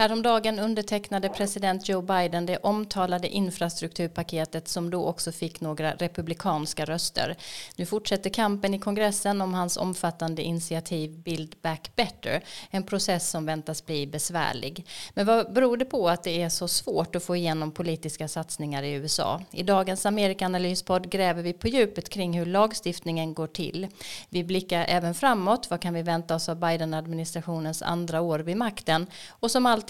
Häromdagen undertecknade president Joe Biden det omtalade infrastrukturpaketet som då också fick några republikanska röster. Nu fortsätter kampen i kongressen om hans omfattande initiativ Build Back Better, en process som väntas bli besvärlig. Men vad beror det på att det är så svårt att få igenom politiska satsningar i USA? I dagens Amerikanalyspodd gräver vi på djupet kring hur lagstiftningen går till. Vi blickar även framåt, vad kan vi vänta oss av Biden-administrationens andra år vid makten? Och som alltid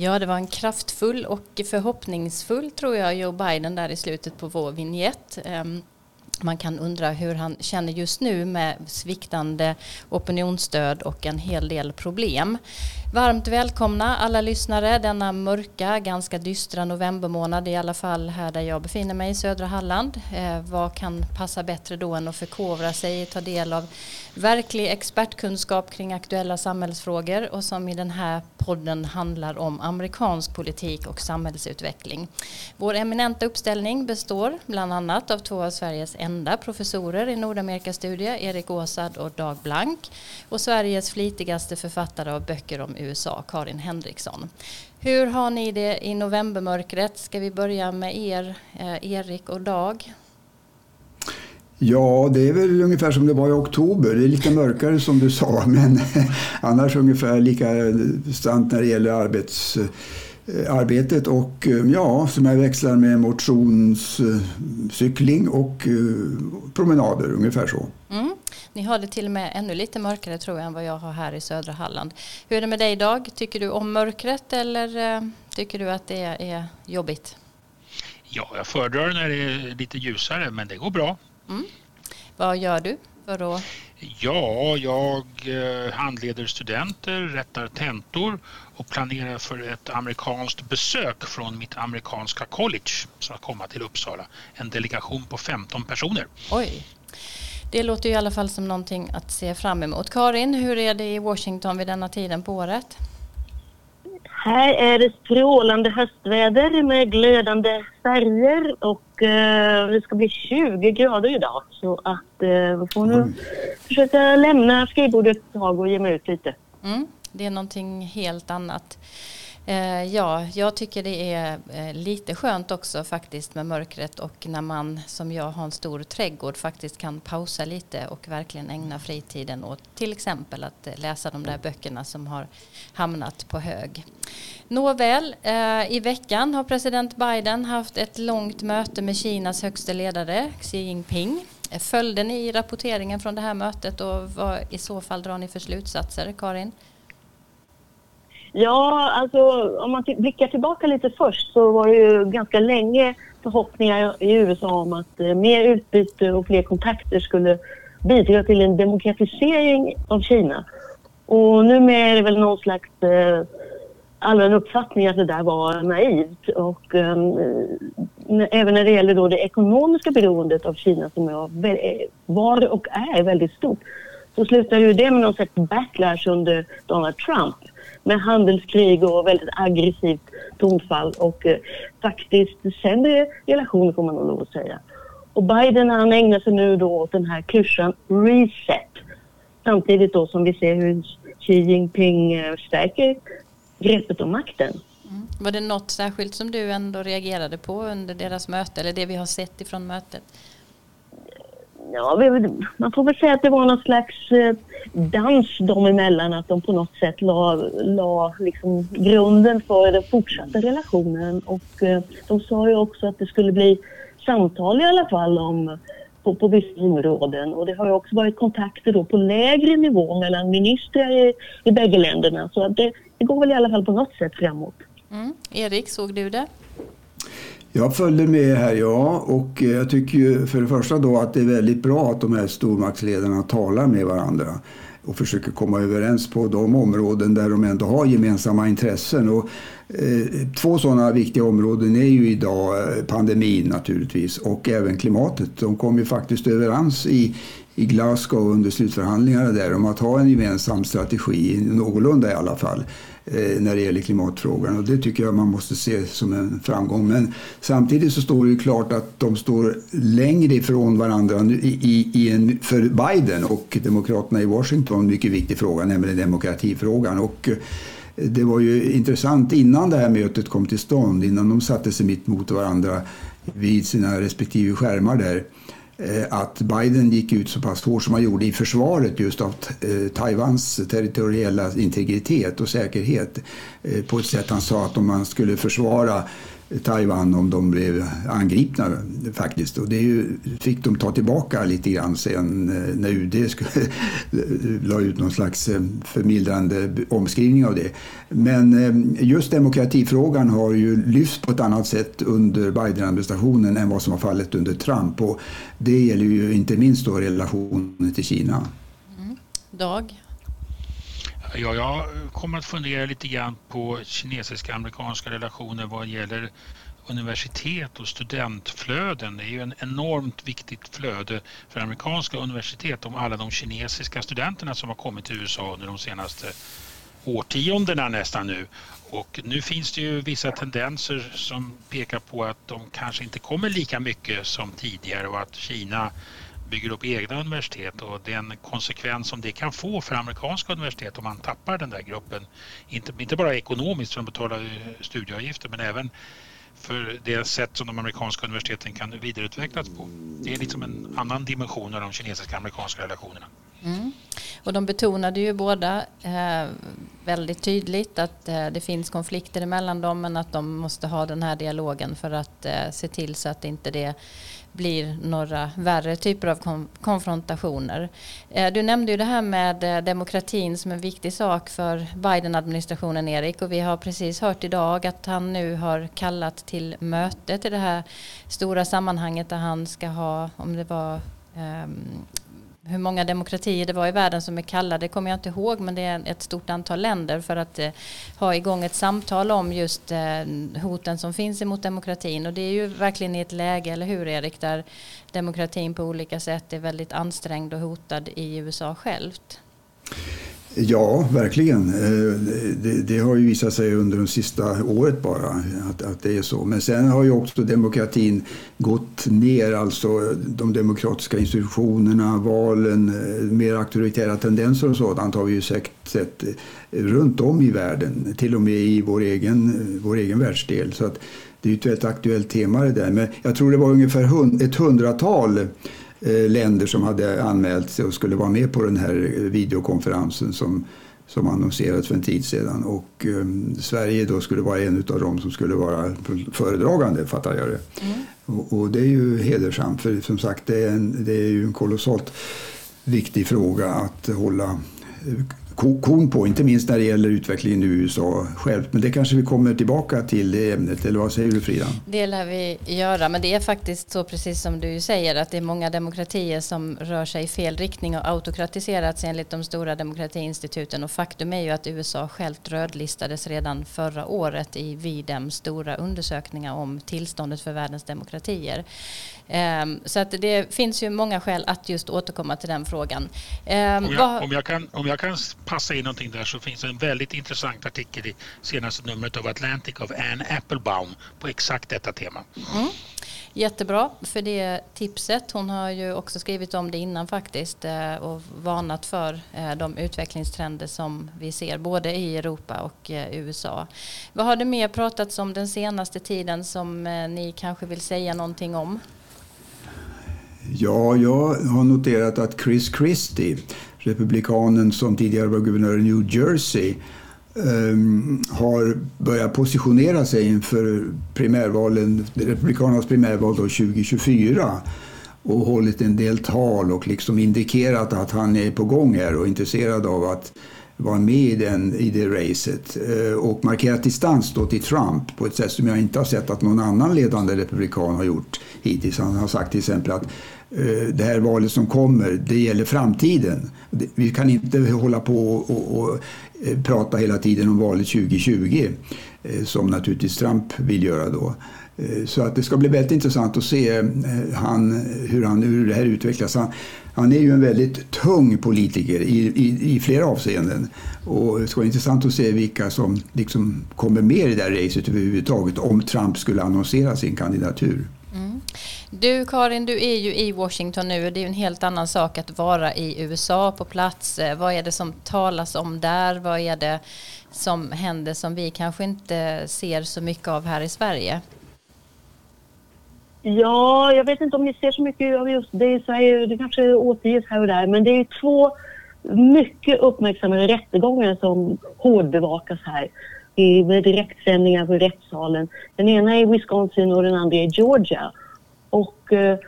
Ja, det var en kraftfull och förhoppningsfull, tror jag, Joe Biden där i slutet på vår vignett. Ehm, man kan undra hur han känner just nu med sviktande opinionsstöd och en hel del problem. Varmt välkomna alla lyssnare denna mörka, ganska dystra novembermånad, i alla fall här där jag befinner mig i södra Halland. Eh, vad kan passa bättre då än att förkovra sig, ta del av verklig expertkunskap kring aktuella samhällsfrågor och som i den här podden handlar om amerikansk politik och samhällsutveckling. Vår eminenta uppställning består bland annat av två av Sveriges enda professorer i Nordamerikastudier, Erik Åsad och Dag Blank, och Sveriges flitigaste författare av böcker om USA, Karin Henriksson. Hur har ni det i novembermörkret? Ska vi börja med er, eh, Erik och Dag? Ja, det är väl ungefär som det var i oktober. Det är lite mörkare som du sa, men annars ungefär lika sant när det gäller arbets, eh, arbetet. Och eh, ja, som jag växlar med motionscykling och promenader, ungefär så. Mm. Ni har det till och med ännu lite mörkare tror jag än vad jag har här i södra Halland. Hur är det med dig Dag? Tycker du om mörkret eller eh, tycker du att det är jobbigt? Ja, jag föredrar när det är lite ljusare men det går bra. Mm. Vad gör du för att... Ja, jag eh, handleder studenter, rättar tentor och planerar för ett amerikanskt besök från mitt amerikanska college som ska komma till Uppsala. En delegation på 15 personer. Oj, det låter i alla fall som någonting att se fram emot. Karin, hur är det i Washington vid denna tiden på året? Här är det strålande höstväder med glödande färger och eh, det ska bli 20 grader idag. Så att eh, vi får nu försöka lämna skrivbordet ett tag och ge mig ut lite. Mm, det är någonting helt annat. Eh, ja, jag tycker det är eh, lite skönt också faktiskt med mörkret och när man som jag har en stor trädgård faktiskt kan pausa lite och verkligen ägna fritiden åt till exempel att eh, läsa de där böckerna som har hamnat på hög. Nåväl, eh, i veckan har president Biden haft ett långt möte med Kinas högste ledare Xi Jinping. Följde ni rapporteringen från det här mötet och vad i så fall drar ni för slutsatser, Karin? Ja, alltså om man blickar tillbaka lite först så var det ju ganska länge förhoppningar i USA om att eh, mer utbyte och fler kontakter skulle bidra till en demokratisering av Kina. Och numera är det väl någon slags eh, allmän uppfattning att det där var naivt. Och eh, även när det gäller då det ekonomiska beroendet av Kina som var och är väldigt stort så slutade ju det med någon slags backlash under Donald Trump med handelskrig och väldigt aggressivt tonfall och eh, faktiskt sämre relationer får man nog lov att säga. Och Biden han ägnar sig nu då åt den här klyschan reset. Samtidigt då som vi ser hur Xi Jinping eh, stärker greppet om makten. Mm. Var det något särskilt som du ändå reagerade på under deras möte eller det vi har sett ifrån mötet? Ja, man får väl säga att det var någon slags eh, dans dem emellan. Att de på något sätt la, la liksom grunden för den fortsatta relationen. Och eh, de sa ju också att det skulle bli samtal i alla fall om på, på vissa områden. Och det har ju också varit kontakter då på lägre nivå mellan ministrar i, i bägge länderna. Så att det, det går väl i alla fall på något sätt framåt. Mm. Erik, såg du det? Jag följde med här, ja. Och eh, jag tycker ju för det första då att det är väldigt bra att de här stormaktsledarna talar med varandra och försöker komma överens på de områden där de ändå har gemensamma intressen. Och, eh, två sådana viktiga områden är ju idag eh, pandemin naturligtvis och även klimatet. De kom ju faktiskt överens i, i Glasgow under slutförhandlingarna där om att ha en gemensam strategi, någorlunda i alla fall, eh, när det gäller klimatfrågan. Och det tycker jag man måste se som en framgång. Men samtidigt så står det ju klart att de står längre ifrån varandra i, i, en, för Biden och Demokraterna i Washington, en mycket viktig fråga, nämligen demokratifrågan. Och, eh, det var ju intressant innan det här mötet kom till stånd, innan de satte sig mitt mot varandra vid sina respektive skärmar där Eh, att Biden gick ut så pass hårt som han gjorde i försvaret just av eh, Taiwans territoriella integritet och säkerhet eh, på ett sätt han sa att om man skulle försvara Taiwan om de blev angripna faktiskt. Och det ju, fick de ta tillbaka lite grann sen eh, när UD skulle, la ut någon slags eh, förmildrande omskrivning av det. Men eh, just demokratifrågan har ju lyfts på ett annat sätt under Biden-administrationen än vad som var fallet under Trump. Och det gäller ju inte minst då relationen till Kina. Mm. Dag? Ja, jag kommer att fundera lite grann på kinesiska amerikanska relationer vad gäller universitet och studentflöden. Det är ju en enormt viktigt flöde för amerikanska universitet om alla de kinesiska studenterna som har kommit till USA under de senaste årtiondena nästan nu. Och nu finns det ju vissa tendenser som pekar på att de kanske inte kommer lika mycket som tidigare och att Kina bygger upp egna universitet och den konsekvens som det kan få för amerikanska universitet om man tappar den där gruppen. Inte, inte bara ekonomiskt för de betalar eh, studieavgifter men även för det sätt som de amerikanska universiteten kan vidareutvecklas på. Det är liksom en annan dimension av de kinesiska amerikanska relationerna. Mm. Och de betonade ju båda eh, väldigt tydligt att eh, det finns konflikter emellan dem men att de måste ha den här dialogen för att eh, se till så att inte det blir några värre typer av konfrontationer. Eh, du nämnde ju det här med eh, demokratin som en viktig sak för Biden-administrationen, Erik, och vi har precis hört idag att han nu har kallat till möte till det här stora sammanhanget där han ska ha, om det var ehm, hur många demokratier det var i världen som är kallade kommer jag inte ihåg men det är ett stort antal länder för att eh, ha igång ett samtal om just eh, hoten som finns emot demokratin och det är ju verkligen i ett läge, eller hur Erik, där demokratin på olika sätt är väldigt ansträngd och hotad i USA självt. Ja, verkligen. Eh, det, det, har ju visat sig under det sista året bara att, att det är så. Men sen har ju också demokratin gått ner, alltså de demokratiska institutionerna, valen, eh, mer auktoritära tendenser och sådant har vi ju sett, sett runt om i världen, till och med i vår egen, vår egen världsdel. Så att det är ju ett väldigt aktuellt tema det där. Men jag tror det var ungefär hund, ett hundratal länder som hade anmält sig och skulle vara med på den här videokonferensen som, som annonserades för en tid sedan. Och um, Sverige då skulle vara en av dem som skulle vara föredragande, fattar jag det. Mm. Och, och, det är ju hedersamt, för som sagt det är, en, det är ju en kolossalt viktig fråga att hålla kon på, inte minst när det gäller utvecklingen i USA självt. Men det kanske vi kommer tillbaka till det ämnet, eller vad säger du Frida? Det lär vi göra, men det är faktiskt så precis som du säger att det är många demokratier som rör sig i fel riktning och autokratiserats enligt de stora demokratiinstituten och faktum är ju att USA självt rödlistades redan förra året i Videms stora undersökningar om tillståndet för världens demokratier. Ehm, så att det finns ju många skäl att just återkomma till den frågan. Ehm, om jag, om jag, kan, om jag kan passa in någonting där så finns det en väldigt intressant artikel i senaste numret av Atlantic av Anne Applebaum på exakt detta tema. Mm. Jättebra för det tipset. Hon har ju också skrivit om det innan faktiskt eh, och varnat för eh, de utvecklingstrender som vi ser både i Europa och eh, USA. Vad har det mer pratats om den senaste tiden som ni kanske vill säga någonting om? Ja, jag har noterat att Chris Christie, republikanen som tidigare var guvernör i New Jersey, um, har börjat positionera sig inför primärvalen, Republikanernas primärval då 2024 och hållit en del tal och liksom indikerat att han är på gång här och intresserad av att vara med i, den, i det racet eh, och markerat distans då till Trump på ett sätt som jag inte har sett att någon annan ledande republikan har gjort hittills. Han har sagt till exempel att Eh, det här valet som kommer, det gäller framtiden. Vi kan inte hålla på och, och och eh, prata hela tiden om valet 2020 eh, som naturligtvis Trump vill göra då. Så att det ska bli väldigt intressant att se han, hur, han, hur det här utvecklas. Han, han är ju en väldigt tung politiker i, i, i, flera avseenden. Och det ska vara intressant att se vilka som liksom kommer med i det där racet överhuvudtaget om Trump skulle annonsera sin kandidatur. Du Karin, du är ju i Washington nu och det är en helt annan sak att vara i USA på plats. Eh, vad är det som talas om där? Vad är det som händer som vi kanske inte ser så mycket av här i Sverige? Ja, jag vet inte om ni ser så mycket av just det i Sverige. Det kanske återges här och där. Men det är två mycket uppmärksammade rättegångar som hårdbevakas här. Med direktsändningar från rättssalen. Den ena är i Wisconsin och den andra är i Georgia. Och eh,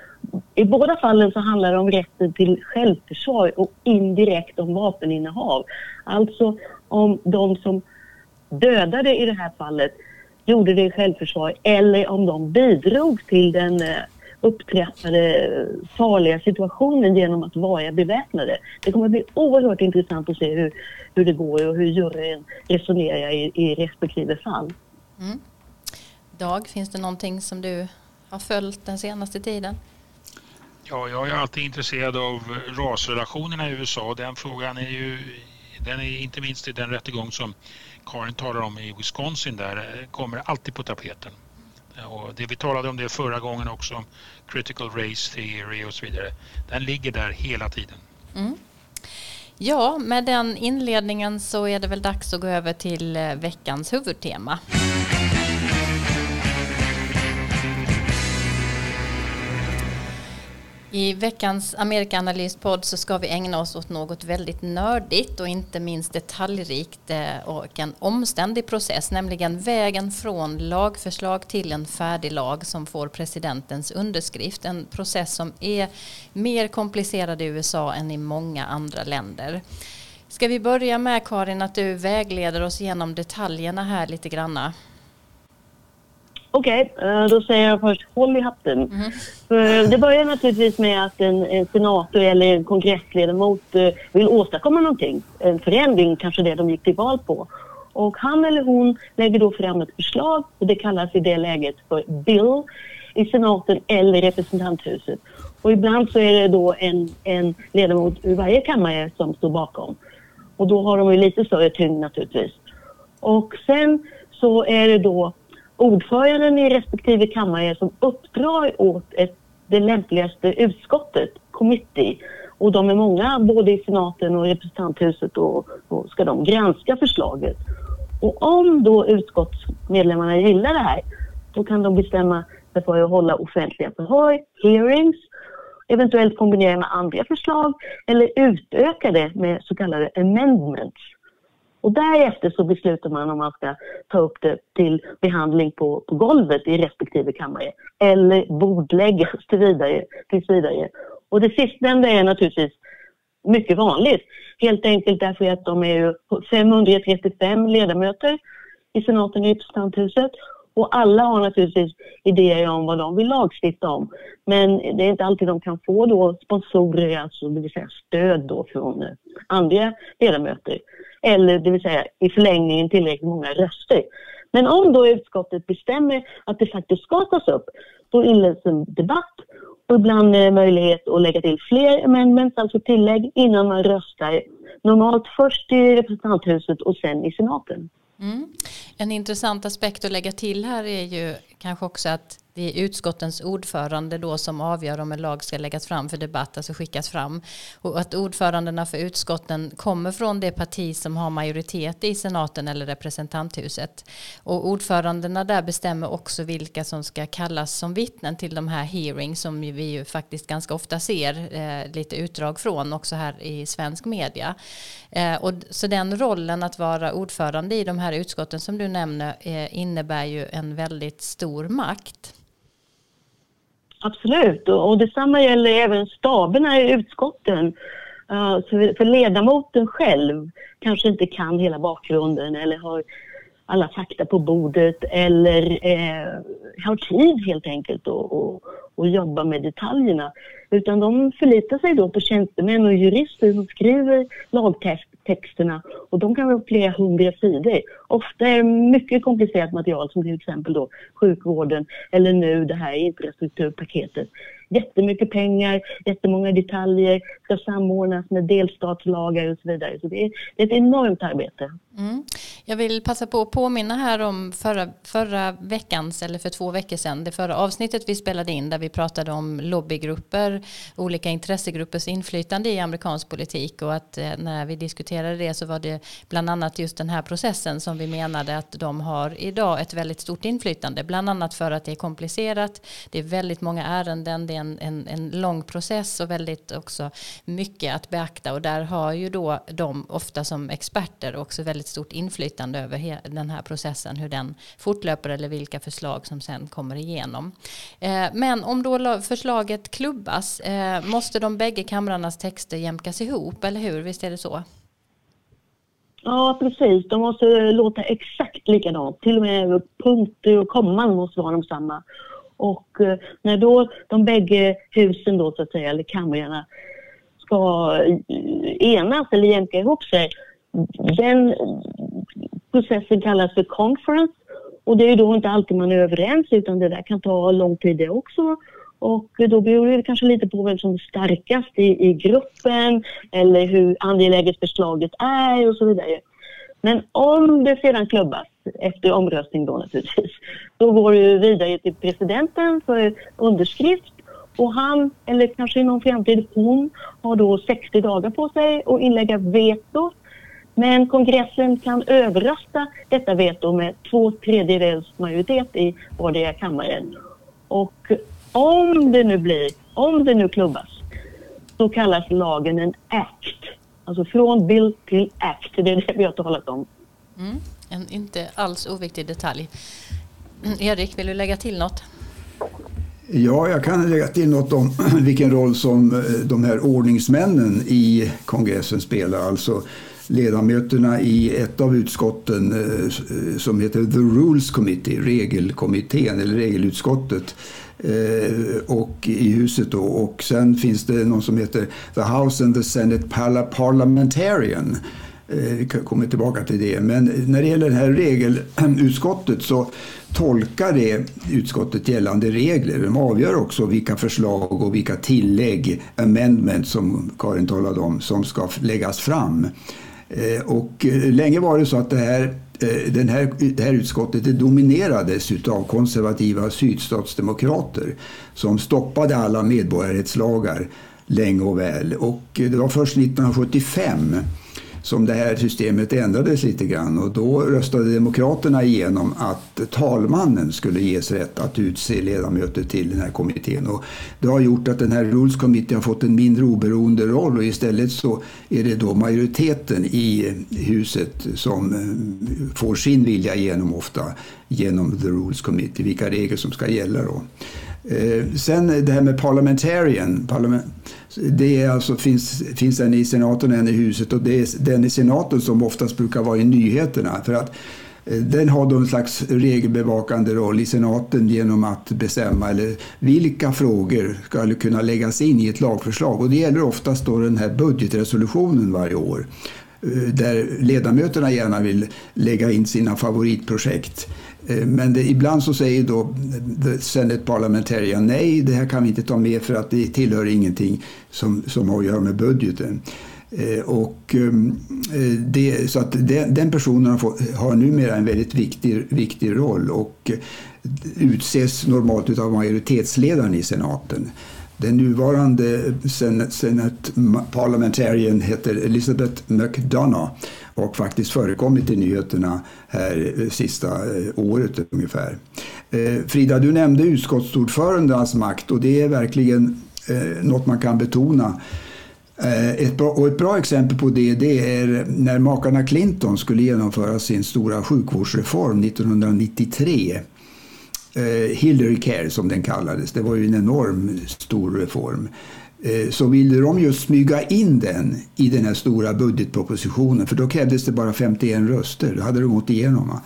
i båda fallen så handlar det om rätten till självförsvar och indirekt om vapeninnehav. Alltså om de som dödade i det här fallet gjorde det i självförsvar eller om de bidrog till den eh, upptrappade farliga situationen genom att vara beväpnade. Det kommer att bli oerhört intressant att se hur, hur det går och hur juryn resonerar i, i respektive fall. Mm. Dag, finns det någonting som du har följt den senaste tiden? Ja, jag är alltid intresserad av rasrelationerna i USA. Den frågan är ju, den är inte minst i den rättegång som Karin talar om i Wisconsin där kommer alltid på tapeten. Och det vi talade om det förra gången också, critical race theory och så vidare, den ligger där hela tiden. Mm. Ja, med den inledningen så är det väl dags att gå över till eh, veckans huvudtema. I veckans Amerikaanalyspodd så ska vi ägna oss åt något väldigt nördigt och inte minst detaljrikt eh, och en omständig process, nämligen vägen från lagförslag till en färdig lag som får presidentens underskrift. En process som är mer komplicerad i USA än i många andra länder. Ska vi börja med Karin att du vägleder oss genom detaljerna här lite granna? Okej, okay, eh, då säger jag först håll i hatten. Mm. För det börjar naturligtvis med att en, en senator eller en kongressledamot eh, vill åstadkomma någonting. En förändring, kanske det de gick till val på. Och han eller hon lägger då fram ett förslag och det kallas i det läget för bill i senaten eller representanthuset. Och ibland så är det då en, en ledamot ur varje kammare som står bakom. Och då har de ju lite större tyngd naturligtvis. Och sen så är det då ordföranden i respektive kammare som uppdrar åt ett, det lämpligaste utskottet, committee, och de är många både i senaten och representanthuset och, och ska de granska förslaget. Och om då utskottsmedlemmarna gillar det här, då kan de bestämma sig för att hålla offentliga förhör, hearings, eventuellt kombinera med andra förslag eller utöka det med så kallade amendments. Och därefter så beslutar man om man ska ta upp det till behandling på, på golvet i respektive kammare eller bordläggas till vidare, tills vidare. Och det sistnämnda är naturligtvis mycket vanligt. Helt enkelt därför att de är 535 ledamöter i senaten i representanthuset och alla har naturligtvis idéer om vad de vill lagstifta om. Men det är inte alltid de kan få då sponsorer, alltså det vill säga stöd då från eh, andra ledamöter eller det vill säga i förlängningen tillräckligt många röster. Men om då utskottet bestämmer att det faktiskt ska tas upp, då inleds en debatt och ibland eh, möjlighet att lägga till fler amendments, alltså tillägg, innan man röstar. Normalt först i representanthuset och sen i senaten. Mm. En intressant aspekt att lägga till här är ju kanske också att det är utskottens ordförande då som avgör om en lag ska läggas fram för debatt, alltså skickas fram. Och att ordförandena för utskotten kommer från det parti som har majoritet i senaten eller representanthuset. Och ordförandena där bestämmer också vilka som ska kallas som vittnen till de här hearings som vi ju faktiskt ganska ofta ser eh, lite utdrag från också här i svensk media. Eh, och så den rollen att vara ordförande i de här utskotten som du nämner eh, innebär ju en väldigt stor makt. Absolut, och, och detsamma gäller även staberna i utskotten. Eh, uh, för, för ledamoten själv kanske inte kan hela bakgrunden eller har alla fakta på bordet eller eh, har tid helt enkelt att jobba med detaljerna. Utan de förlitar sig då på tjänstemän och jurister som skriver texterna och de kan vara flera hundra sidor. Ofta är det mycket komplicerat material som till exempel då sjukvården eller nu det här infrastrukturpaketet jättemycket pengar, jättemånga detaljer, ska samordnas med delstatslagar och så vidare. Så det är, det är ett enormt arbete. Mm. Jag vill passa på att påminna här om förra, förra veckans, eller för två veckor sedan, det förra avsnittet vi spelade in där vi pratade om lobbygrupper, olika intressegruppers inflytande i amerikansk politik. Och att eh, när vi diskuterade det så var det bland annat just den här processen som vi menade att de har idag ett väldigt stort inflytande, bland annat för att det är komplicerat, det är väldigt många ärenden, det är en, en, en lång process och väldigt också mycket att beakta. Och där har ju då de ofta som experter också väldigt stort inflytande över den här processen, hur den fortlöper eller vilka förslag som sen kommer igenom. Eh, men om då förslaget klubbas, eh, måste de bägge kamrarnas texter jämkas ihop, eller hur? Visst är det så? Ja, precis. De måste låta exakt likadant. Till och med punkter och komman måste vara de samma. Och eh, när då de bägge husen då så att säga, eller kamrarna, ska enas eller jämka ihop sig, den processen kallas för conference och det är då inte alltid man är överens utan det där kan ta lång tid det också. Och då beror det kanske lite på vem som är starkast i, i gruppen eller hur angeläget förslaget är och så vidare. Men om det sedan klubbas efter omröstning då naturligtvis, då går det vidare till presidenten för underskrift och han, eller kanske i någon framtid hon, har då 60 dagar på sig att inlägga veto men kongressen kan överrösta detta veto med två tredjedels majoritet i vardera kammaren. Och om det nu blir, om det nu klubbas, så kallas lagen en act. Alltså från bill till act, det är det vi har talat om. Mm, en inte alls oviktig detalj. Erik, vill du lägga till något? Ja, jag kan lägga till något om vilken roll som eh, de här ordningsmännen i kongressen spelar. Alltså ledamöterna i ett av utskotten eh, eh, som heter The Rules Committee, regelkommittén eller regelutskottet eh, och i huset då. Och sen finns det någon som heter The House and the Senate Parliamentarian. Vi kommer tillbaka till det. Men när det gäller det här regelutskottet så tolkar det utskottet gällande regler. De avgör också vilka förslag och vilka tillägg, amendment, som Karin talade om, som ska läggas fram. Eh, och eh, länge var det så att det här, eh, den här, det här utskottet det dominerades av konservativa sydstatsdemokrater som stoppade alla medborgarrättslagar länge och väl. Och det var först 1975 som det här systemet ändrades lite grann och då röstade Demokraterna igenom att talmannen skulle ges rätt att utse ledamöter till den här kommittén. Och det har gjort att den här Rules Committee har fått en mindre oberoende roll och istället så är det då majoriteten i huset som eh, får sin vilja igenom ofta genom The Rules Committee, vilka regler som ska gälla då. Eh, sen det här med parlamentarian, Parlament, det är alltså, finns, finns en i senaten och en i huset och det är den i senaten som oftast brukar vara i nyheterna. För att eh, den har då en slags regelbevakande roll i senaten genom att bestämma eller vilka frågor ska kunna läggas in i ett lagförslag. Och det gäller oftast då den här budgetresolutionen varje år eh, där ledamöterna gärna vill lägga in sina favoritprojekt. Eh, men det, ibland så säger då eh, the Senate Parliamentarian nej, det här kan vi inte ta med för att det tillhör ingenting som, som har att göra med budgeten. Eh, och, ehm, det, så att den personen har, fått, har numera en väldigt viktig, viktig roll och utses normalt av majoritetsledaren i senaten. Den nuvarande Senate Parliamentarian heter Elizabeth McDonough och faktiskt förekommit i nyheterna här eh, sista eh, året ungefär. Eh, Frida, du nämnde utskottsordförandenas makt och det är verkligen något man kan betona. Ett bra, och ett bra exempel på det, det är när makarna Clinton skulle genomföra sin stora sjukvårdsreform 1993. Eh, Hillary Care som den kallades. Det var ju en enorm stor reform. eh, så ville de just smyga in den i den här stora budgetpropositionen för då krävdes det bara 51 röster. Då hade de gått igenom.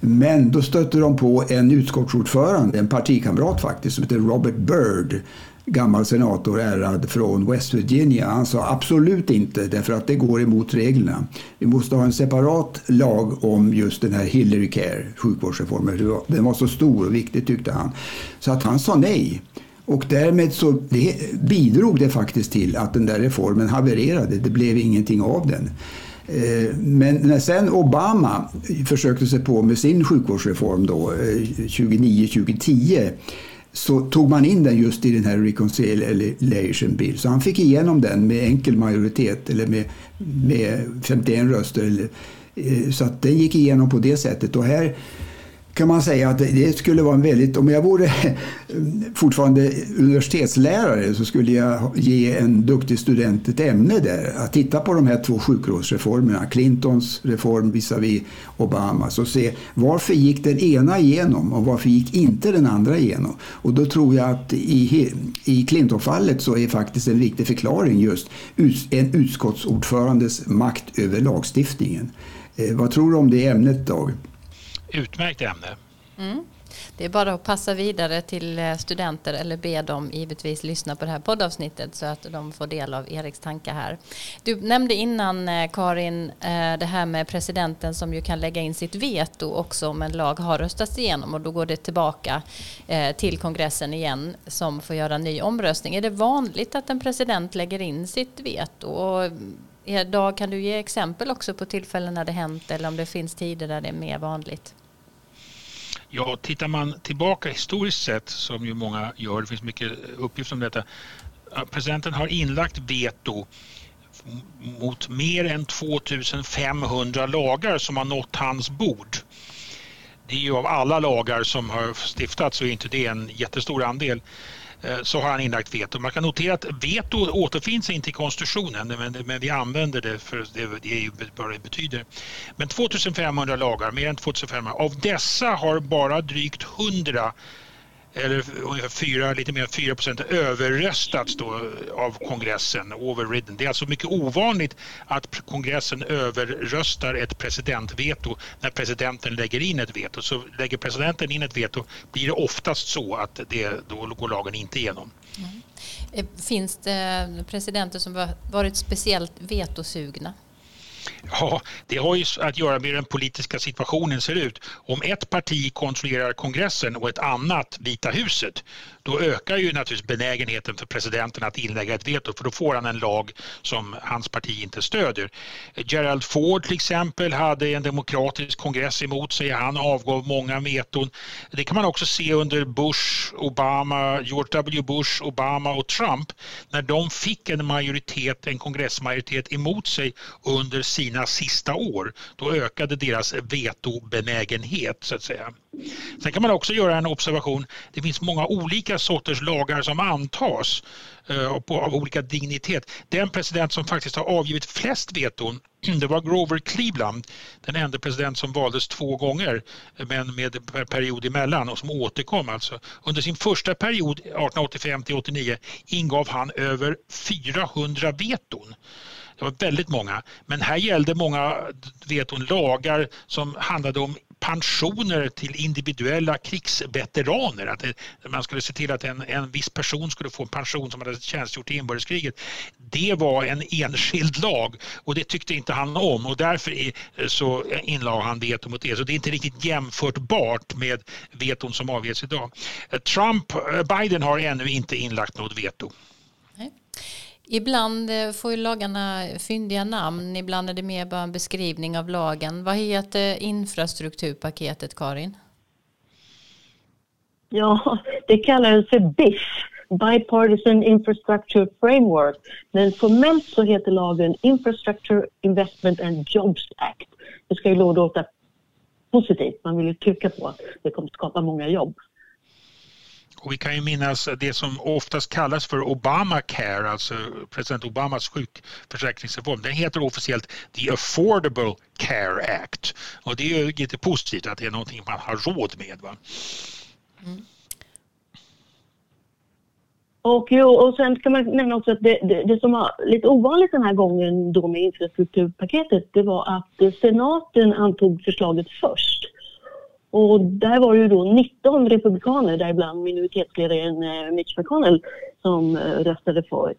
Men då stötte de på en utskottsordförande, en partikamrat faktiskt, som heter Robert Byrd gammal senator ärad från West Virginia. Han sa absolut inte därför att det går emot reglerna. Vi måste ha en separat lag om just den här Hillary Care, sjukvårdsreformen. Den var så stor och viktig tyckte han. Så att han sa nej. Och därmed så det bidrog det faktiskt till att den där reformen havererade. Det blev ingenting av den. Eh, men när sen Obama försökte sig på med sin sjukvårdsreform då, eh, 2009-2010 så tog man in den just i den här Reconciliation Bill. Så han fick igenom den med enkel majoritet eller med, med 51 röster. Eller, eh, så att den gick igenom på det sättet. Och här kan man säga att det skulle vara en väldigt... Om jag vore fortfarande universitetslärare så skulle jag ge en duktig student ett ämne där. Att titta på de här två sjukvårdsreformerna, Clintons reform visavi Obamas och se varför gick den ena igenom och varför gick inte den andra igenom. Och då tror jag att i, i Clinton-fallet så är faktiskt en viktig förklaring just en utskottsordförandes makt över lagstiftningen. Eh, vad tror du om det ämnet Dag? Utmärkt ämne. Mm. Det är bara att passa vidare till eh, studenter eller be dem givetvis lyssna på det här poddavsnittet så att de får del av Eriks tankar här. Du nämnde innan eh, Karin eh, det här med presidenten som ju kan lägga in sitt veto också om en lag har röstats igenom och då går det tillbaka till kongressen igen som får göra en ny omröstning. Är det vanligt att en president lägger in sitt veto? Och Dag, kan du ge exempel också på tillfällen när det hänt eller om det finns tider där det är mer vanligt? Ja, tittar man tillbaka historiskt sett, som ju många gör, det finns mycket uppgifter om detta. Presidenten har inlagt veto mot mer än 2500 lagar som har nått hans bord. Det är ju av alla lagar som har stiftats så är inte det en jättestor andel. Eh, så har han inlagt veto. Man kan notera att veto återfinns inte i konstitutionen men, men vi använder det för det, det är ju vad det betyder. Men 2500 lagar, mer än 2500, av dessa har bara drygt 100 eller ungefär 4, lite mer än 4 procent överröstats då av kongressen, overridden. Det är alltså mycket ovanligt att kongressen överröstar ett presidentveto när presidenten lägger in ett veto. Så lägger presidenten in ett veto blir det oftast så att det, då går lagen inte igenom. Mm. Eh, finns det eh, presidenter som varit speciellt vetosugna? Ja, det har ju att göra med hur den politiska situationen ser ut. Om ett parti kontrollerar kongressen och ett annat Vita huset, då ökar ju naturligtvis benägenheten för presidenten att inlägga ett veto för då får han en lag som hans parti inte stödjer. Gerald Ford till exempel hade en demokratisk kongress emot sig. Han avgav många veton. Det kan man också se under Bush, Obama, George W Bush, Obama och Trump när de fick en majoritet, en kongressmajoritet emot sig under sina sista år. Då ökade deras vetobenägenhet så att säga. Sen kan man också göra en observation. Det finns många olika sorters lagar som antas eh, på, av olika dignitet. Den president som faktiskt har avgivit flest veton det var Grover Cleveland, den enda president som valdes två gånger men med period emellan och som återkom alltså. Under sin första period 1885 till 89 ingav han över 400 veton. Det var väldigt många. Men här gällde många veton lagar som handlade om pensioner till individuella krigsveteraner. Att man skulle se till att en, en viss person skulle få en pension som hade tjänstgjort i inbördeskriget. Det var en enskild lag och det tyckte inte han om och därför så inlade han veto mot det. Så det är inte riktigt jämförbart med veton som avges idag. Eh, Trump, eh, Biden har ännu inte inlagt något veto. Ibland eh, får ju lagarna fyndiga namn, ibland är det mer bara en beskrivning av lagen. Vad heter infrastrukturpaketet, Karin? Ja, det kallades för BIF, Bipartisan Infrastructure Framework. Men formellt så heter lagen Infrastructure Investment and Jobs Act. Det ska ju låta positivt, man vill ju trycka på att det kommer skapa många jobb. Och vi kan ju minnas det som oftast kallas för Obamacare, alltså president Obamas sjukförsäkringsreform. Den heter officiellt The Affordable Care Act. Och det är ju lite positivt att det är någonting man har råd med. Va? Mm. Och, jo, och sen ska man nämna också att det, det, det, som var lite ovanligt den här gången då med infrastrukturpaketet det var att senaten antog förslaget först. Och där var det ju då 19 republikaner, däribland minoritetsledaren eh, Mitch McConnell, som eh, röstade för.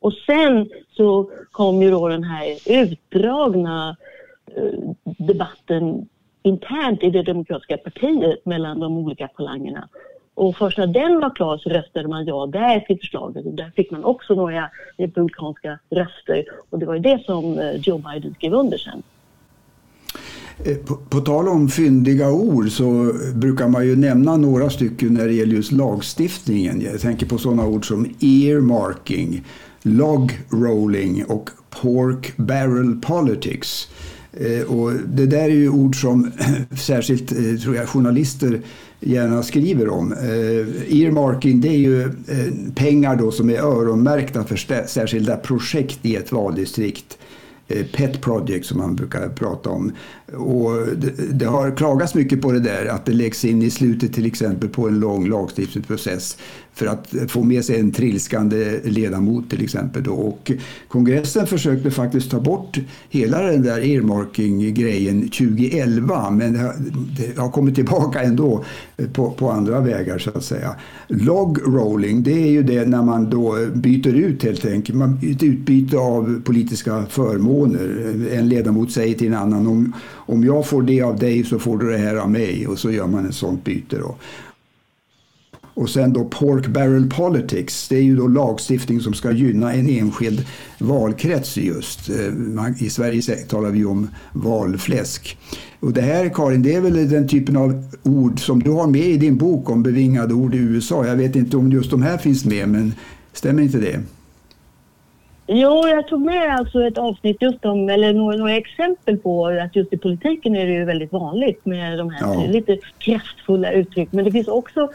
Och sen så kom ju då den här utdragna eh, debatten internt i det demokratiska partiet mellan de olika falangerna. Och först när den var klar så röstade man ja där till förslaget och där fick man också några republikanska röster och det var ju det som Joe Biden skrev under sen. Eh, på, på, tal om fyndiga ord så brukar man ju nämna några stycken när det gäller just lagstiftningen. Jag tänker på sådana ord som earmarking, log rolling och pork barrel politics. Eh, och det där är ju ord som särskilt eh, tror jag, journalister gärna skriver om. Earmarking det är ju pengar då som är öronmärkta för särskilda projekt i ett valdistrikt. Pet project som man brukar prata om. Och det, det, har klagats mycket på det där, att det läggs in i slutet till exempel på en lång lagstiftningsprocess för att få med sig en trilskande ledamot till exempel. Då. Och kongressen försökte faktiskt ta bort hela den där earmarking-grejen 2011 men det har, det har, kommit tillbaka ändå på, på, andra vägar så att säga. Log rolling, det är ju det när man då byter ut helt enkelt, man, ett utbyte av politiska förmåner. En ledamot säger till en annan om, om jag får det av dig så får du det här av mig och så gör man ett sånt byte. Då. Och sen då Pork Barrel Politics, det är ju då lagstiftning som ska gynna en enskild valkrets just. Eh, I Sverige talar vi om valfläsk. Och det här Karin, det är väl den typen av ord som du har med i din bok om bevingade ord i USA. Jag vet inte om just de här finns med, men stämmer inte det? Jo, jag tog med alltså ett avsnitt just om, eller några, några, exempel på att just i politiken är det ju väldigt vanligt med de här ja. lite kraftfulla uttryck. Men det finns också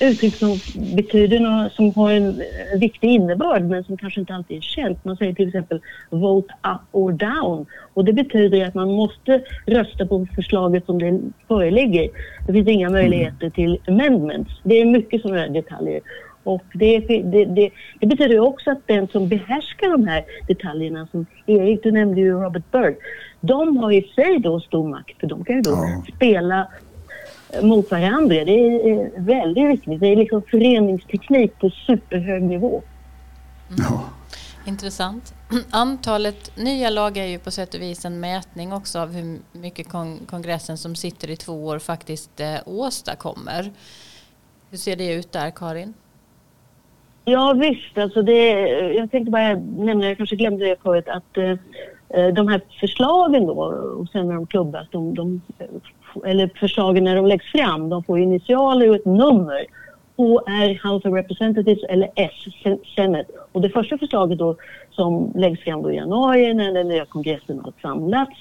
uttryck som betyder något, som har en viktig innebörd men som kanske inte alltid är känt. Man säger till exempel vote up or down och det betyder att man måste rösta på förslaget som det föreligger. Det finns inga möjligheter till amendments. Det är mycket sådana detaljer. Och det, det, det, det, betyder också att den som behärskar de här detaljerna, som Erik, du nämnde ju Robert Byrd, de har i sig då stor makt för de kan ju då ja. spela mot varandra. Det är väldigt viktigt. Det är liksom föreningsteknik på superhög nivå. Mm. Ja. Intressant. Antalet nya lagar är ju på sätt och vis en mätning också av hur mycket kongressen som sitter i två år faktiskt eh, åstadkommer. Hur ser det ut där, Karin? Ja visst, alltså det, jag tänkte bara nämna, jag kanske glömde det förut, att eh, eh, de här förslagen då och sen när de klubbas, de, de eller förslagen när de läggs fram, de får initialer och ett nummer. HR House of Representatives eller S, Senate. Och det första förslaget då som läggs fram då i januari när den nya kongressen har samlats,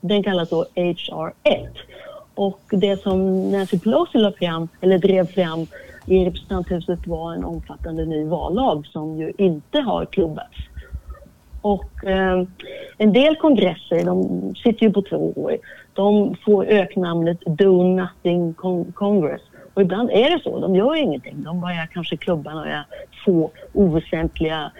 den kallas då HR1. Och det som Nancy Pelosi la fram, eller drev fram i representanthuset var en omfattande ny vallag som ju inte har klubbats. Och eh, en del kongresser, de sitter ju på två år, de får öknamnet Do Nothing Congress. Och ibland är det så, de gör ingenting. De bara kanske klubba några få oväsentliga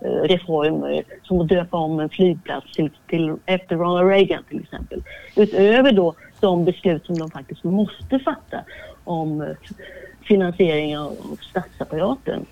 eh, reformer som att döpa om en flygplats till, till, efter Ronald Reagan till exempel. Utöver då de beslut som de faktiskt måste fatta om eh, finansiering av statsapparaten.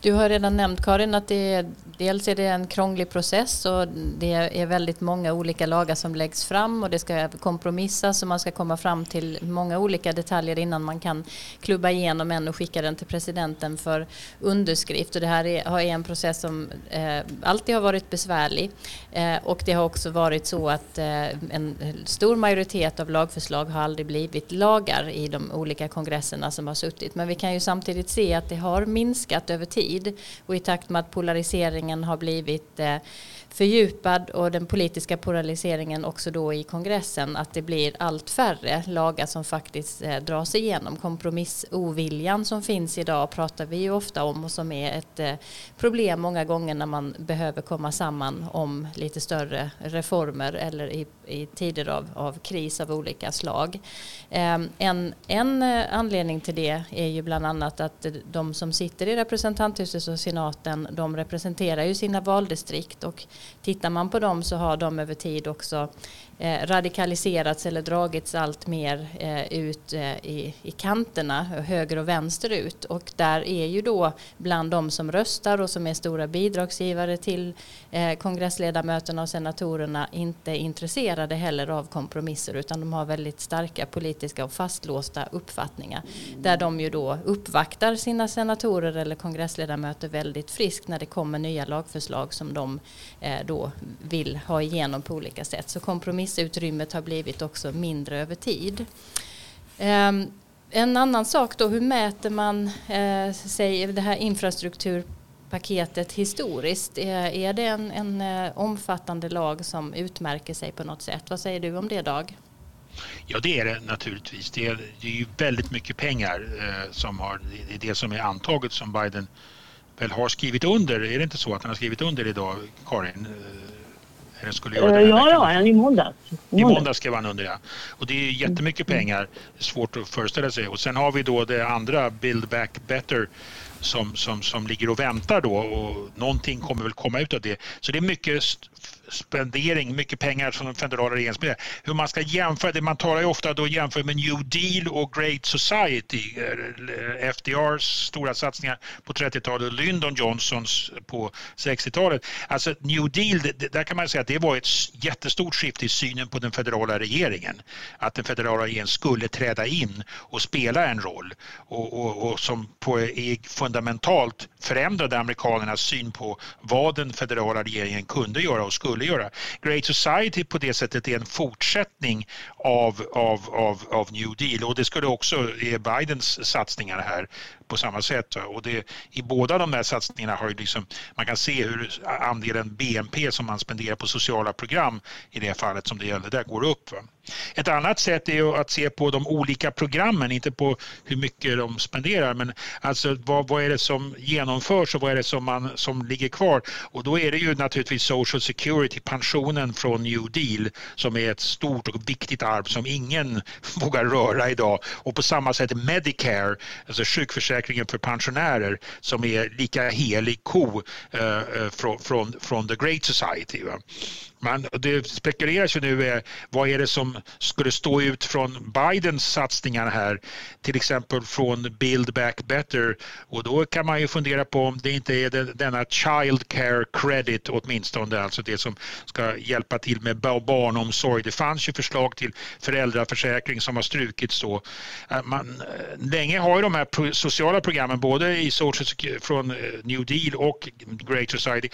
Du har redan nämnt Karin att det är, dels är det en krånglig process och det är väldigt många olika lagar som läggs fram och det ska kompromissas och man ska komma fram till många olika detaljer innan man kan klubba igenom en och skicka den till presidenten för underskrift. Och det här är, är en process som eh, alltid har varit besvärlig eh, och det har också varit så att eh, en stor majoritet av lagförslag har aldrig blivit lagar i de olika kongresserna som har suttit. Men vi kan ju samtidigt se att det har minskat över tid tid. Och i takt med att polariseringen har blivit eh, fördjupad och den politiska polariseringen också då i kongressen att det blir allt färre lagar som faktiskt eh, dras igenom. Kompromissoviljan som finns idag pratar vi ju ofta om och som är ett eh, problem många gånger när man behöver komma samman om lite större reformer eller i, i tider av, av kris av olika slag. Eh, en, en eh, anledning till det är ju bland annat att de som sitter i representanthuset och senaten de representerar ju sina valdistrikt och tittar man på dem så har de över tid också eh, radikaliserats eller dragits allt mer eh, ut eh, i, i kanterna, höger och vänster ut. Och där är ju då bland de som röstar och som är stora bidragsgivare till eh, kongressledamöterna och senatorerna inte intresserade heller av kompromisser utan de har väldigt starka politiska och fastlåsta uppfattningar. Där de ju då uppvaktar sina senatorer eller kongressledamöter väldigt friskt när det kommer nya lagförslag som de eh, Eh, då vill ha igenom på olika sätt. Så kompromissutrymmet har blivit också mindre över tid. Ehm, en annan sak då, hur mäter man eh, sig, det här infrastrukturpaketet historiskt? Eh, är, det en, en eh, omfattande lag som utmärker sig på något sätt? Vad säger du om det Dag? Ja, det är det naturligtvis. Det är, det är ju väldigt mycket pengar eh, som har, det är det som är antaget som Biden väl har skrivit under. Är det inte så att han har skrivit under idag, Karin? Eller skulle göra det ja, ja, i måndags. I måndags skrev han under, ja. Och det är jättemycket mm. pengar. Svårt att föreställa sig. Och sen har vi då det andra, Build Back Better, som, som, som ligger och väntar då och någonting kommer väl komma ut av det. Så det är mycket spendering, mycket pengar som den federala regeringen spenderar. Hur man ska jämföra det, man talar ju ofta då jämför med New Deal och Great Society, eh, FDRs stora satsningar på 30-talet och Lyndon Johnsons på 60-talet. Alltså New Deal, där kan man säga att det var ett jättestort skifte i synen på den federala regeringen. Att den federala regeringen skulle träda in och spela en roll och, och, och som på, fundamentalt förändrade amerikanernas syn på vad den federala regeringen kunde göra och skulle göra. Great Society på det sättet är en fortsättning av, av, av, av New Deal och det skulle också är Bidens satsningar här på samma sätt. Och det, I båda de här satsningarna har ju liksom, man kan se hur andelen BNP som man spenderar på sociala program i det fallet som det gällde där går upp. Va? Ett annat sätt är att se på de olika programmen, inte på hur mycket de spenderar men alltså vad, vad är det som genomförs och vad är det som, man, som ligger kvar? Och då är det ju naturligtvis Social Security, pensionen från New Deal som är ett stort och viktigt arv som ingen vågar röra idag. Och på samma sätt Medicare, alltså sjukförsäkringen för pensionärer som är lika helig ko eh, eh från, från, från the Great Society. Va? Man, det spekuleras ju nu eh, vad är det som skulle stå ut från Bidens satsningar här, till exempel från Build Back Better och då kan man ju fundera på om det inte är denna Child Care Credit åtminstone, alltså det som ska hjälpa till med barnomsorg. Det fanns ju förslag till föräldraförsäkring som har strukits då. Eh, man, eh, länge har ju de här sociala programmen, både i social, eh, från eh, New Deal och Great Society,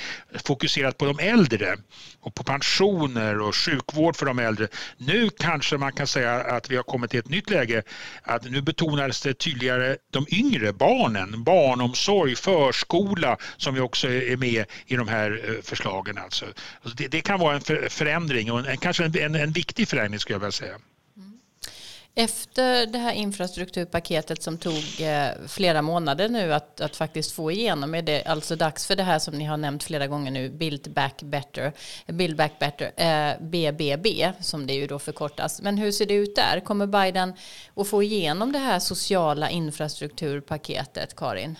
fokuserat på de äldre och på pensioner och sjukvård för de äldre. Nu kanske man kan säga att vi har kommit till ett nytt läge att nu betonas det tydligare de yngre barnen, barnomsorg, förskola som vi också är med i de här eh, förslagen. Alltså. alltså. Det, det kan vara en förändring och en, kanske en, en, en viktig förändring skulle jag vilja säga. Efter det här infrastrukturpaketet som tog eh, flera månader nu att, att faktiskt få igenom är det alltså dags för det här som ni har nämnt flera gånger nu, Build Back Better, Build Back Better, eh, BBB som det ju då förkortas. Men hur ser det ut där? Kommer Biden att få igenom det här sociala infrastrukturpaketet, Karin?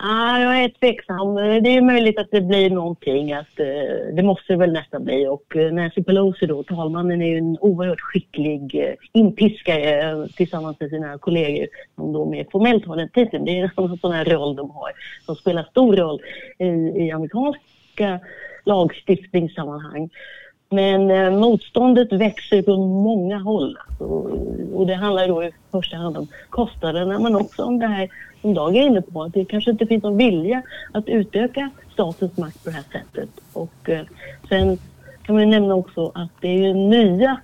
Ah, jag är tveksam. Det är möjligt att det blir någonting. Att, eh, det måste det väl nästan bli. Och eh, Nancy Pelosi, då, talmannen, är ju en oerhört skicklig eh, inpiskare eh, tillsammans med sina kollegor som då mer formellt har den titeln. Det är en sån här roll de har som spelar stor roll i, i amerikanska lagstiftningssammanhang. Men eh, motståndet växer från många håll. Alltså, och det handlar då i första hand om kostnaderna men också om det här som Dag är inne på, att det kanske inte finns någon vilja att utöka statens makt på det här sättet. Och eh, sen kan man nämna också att det är ju nya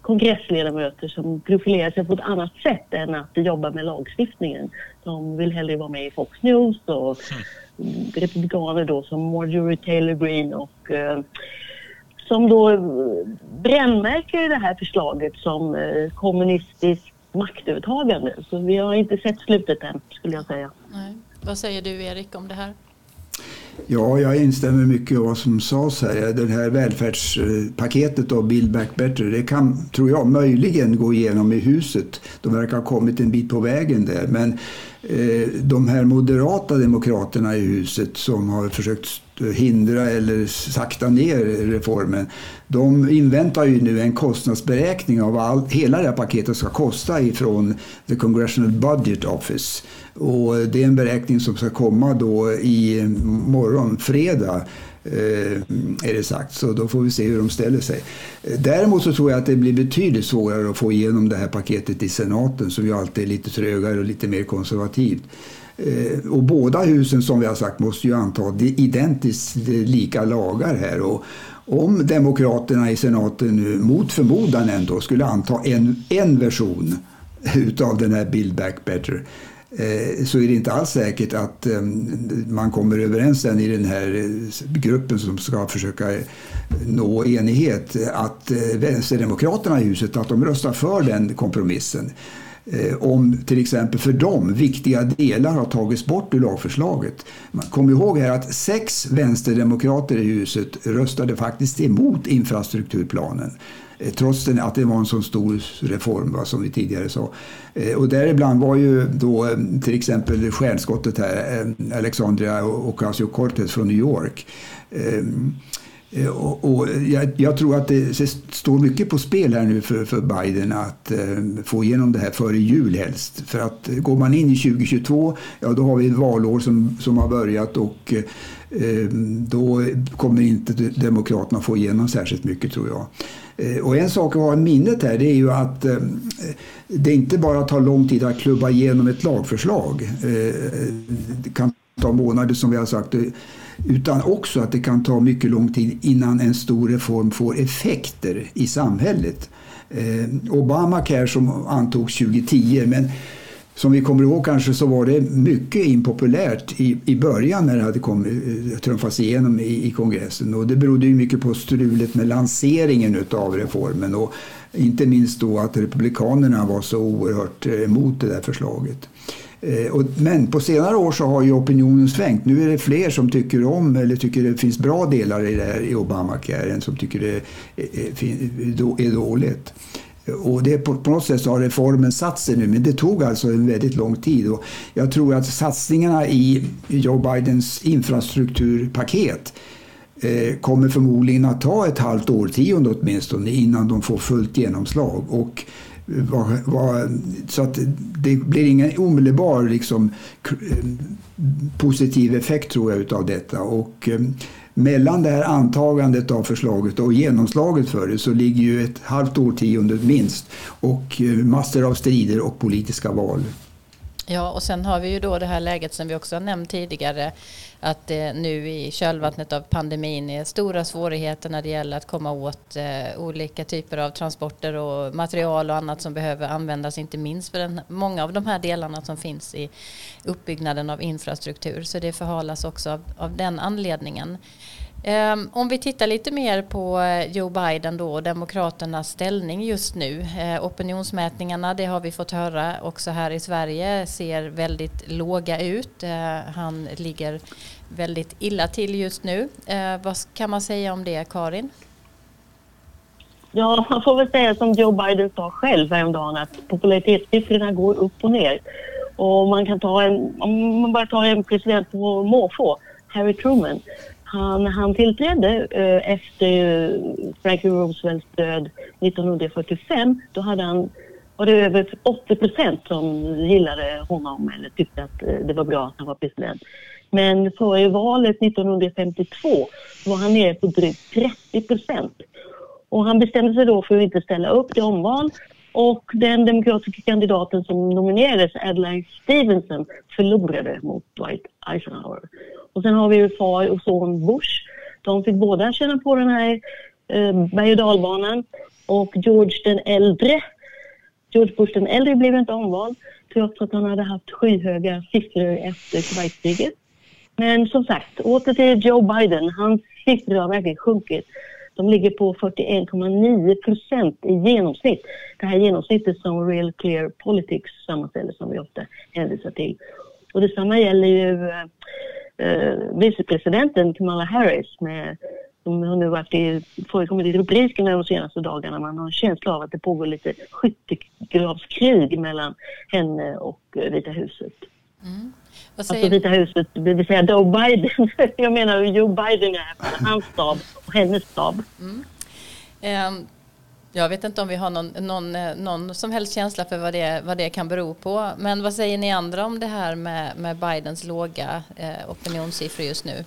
kongressledamöter som profilerar sig på ett annat sätt än att jobba med lagstiftningen. De vill hellre vara med i Fox News och mm. republikaner då som Marjorie Taylor Greene och eh, som då brännmärker det här förslaget som eh, kommunistiskt maktövertagande. Så vi har inte sett slutet än skulle jag säga. Nej. Vad säger du Erik om det här? Ja, jag instämmer mycket i vad som sades här. Det här välfärdspaketet av Build Back Better, det kan, tror jag, möjligen gå igenom i huset. De verkar ha kommit en bit på vägen där. Men eh, de här moderata demokraterna i huset som har försökt hindra eller sakta ner reformen. De inväntar ju nu en kostnadsberäkning av all, hela det här paketet ska kosta ifrån The Congressional Budget Office. Och det är en beräkning som ska komma då i morgon, fredag eh, är det sagt. Så då får vi se hur de ställer sig. Däremot så tror jag att det blir betydligt svårare att få igenom det här paketet i senaten som ju alltid är lite trögare och lite mer konservativt. Eh, och båda husen som vi har sagt måste ju anta identiskt lika lagar här. Och om Demokraterna i senaten nu mot förmodan ändå skulle anta en, en version utav den här Build Back Better eh, så är det inte alls säkert att eh, man kommer överens sen i den här gruppen som ska försöka nå enighet att Vänsterdemokraterna i huset att de röstar för den kompromissen. Eh, om till exempel för dem viktiga delar har tagits bort ur lagförslaget. Kom ihåg här att sex vänsterdemokrater i huset röstade faktiskt emot infrastrukturplanen eh, trots att det var en så stor reform va, som vi tidigare sa. Eh, och däribland var ju då till exempel stjärnskottet här, Alexandria Ocasio-Cortez från New York. Eh, och, och jag, jag, tror att det, det, står mycket på spel här nu för, för Biden att eh, få igenom det här före jul helst. För att eh, går man in i 2022, ja då har vi ett valår som, som har börjat och eh, eh då kommer inte Demokraterna få igenom särskilt mycket tror jag. Eh, och en sak att ha i minnet här det är ju att eh, det inte bara tar lång tid att klubba igenom ett lagförslag. Eh, det kan ta månader som vi har sagt utan också att det kan ta mycket lång tid innan en stor reform får effekter i samhället. Eh, Obamacare som antogs 2010 men som vi kommer ihåg kanske så var det mycket impopulärt i, i början när det hade kommit, eh, trumfats igenom i, i kongressen. Och det berodde ju mycket på strulet med lanseringen av reformen och inte minst då att republikanerna var så oerhört eh, emot det där förslaget. Eh, men på senare år så har ju opinionen svängt. Nu är det fler som tycker om eller tycker det finns bra delar i det här i Obamacare än som tycker det eh, eh, är dåligt. Och det på, på något sätt så har reformen satt sig nu, men det tog alltså en väldigt lång tid. Och jag tror att satsningarna i Joe Bidens infrastrukturpaket eh, kommer förmodligen att ta ett halvt årtionde åtminstone innan de får fullt genomslag. Och var, var, så att det blir ingen omedelbar liksom, eh, positiv effekt tror jag utav detta. Och, eh, mellan det här antagandet av förslaget och genomslaget för det så ligger ju ett halvt årtionde minst och eh, massor av strider och politiska val. Ja, och sen har vi ju då det här läget som vi också har nämnt tidigare att det nu i kölvattnet av pandemin är stora svårigheter när det gäller att komma åt eh, olika typer av transporter och material och annat som behöver användas, inte minst för den, många av de här delarna som finns i uppbyggnaden av infrastruktur. Så det förhalas också av, av den anledningen. Ehm, om vi tittar lite mer på eh, Joe Biden då och Demokraternas ställning just nu. Eh, opinionsmätningarna, det har vi fått höra också här i Sverige, ser väldigt låga ut. Eh, han ligger väldigt illa till just nu. Vad kan man säga om det, Karin? Ja, man får väl säga som Joe Biden sa själv häromdagen att popularitetssiffrorna går upp och ner. Och man kan ta en, om man bara tar en president på måfå, Harry Truman, han, han tillträdde eh, efter Franklin Roosevelts död 1945. Då hade han, var det över 80 procent som gillade honom eller tyckte att eh, det var bra att han var president. Men före valet 1952 var han nere på drygt 30 procent. Och han bestämde sig då för att inte ställa upp till omval och den demokratiska kandidaten som nominerades, Adlai Stevenson, förlorade mot Dwight Eisenhower. Och sen har vi far och son Bush. De fick båda känna på den här eh, berg och dalbanan. och George den äldre. George Bush den äldre blev inte omvald trots att han hade haft skyhöga siffror efter Kuwaitkriget. Men som sagt, åter till Joe Biden. Hans siffror har verkligen sjunkit. De ligger på 41,9 procent i genomsnitt. Det här genomsnittet som Real Clear Politics sammanställer som vi ofta hänvisar till. Och detsamma gäller ju eh, eh vicepresidenten Kamala Harris med som har nu varit i, förekommit i rubrikerna de senaste dagarna. Man har en känsla av att det pågår lite skyttegravskrig mellan henne och eh, Vita huset. Mm. Alltså Vita huset, det vill säga Joe Biden. Jag menar Joe Biden är hans stab och hennes stab. Mm. Um. Jag vet inte om vi har någon, någon, eh, någon som helst känsla för vad det, vad det kan bero på. Men vad säger ni andra om det här med, med Bidens låga eh, opinionssiffror just nu?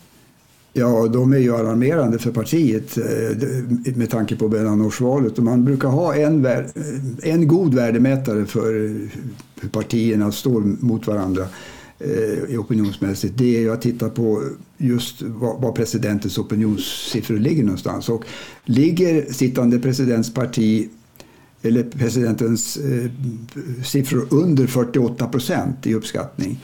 Ja, de är ju alarmerande för partiet eh, med tanke på mellanårsvalet. Man brukar ha en, eh, en god värdemätare för hur partierna står mot varandra eh, opinionsmässigt. Det är ju att titta på just var, presidentens opinionssiffror ligger någonstans. Och ligger sittande presidentparti eller presidentens eh, siffror under 48 procent i uppskattning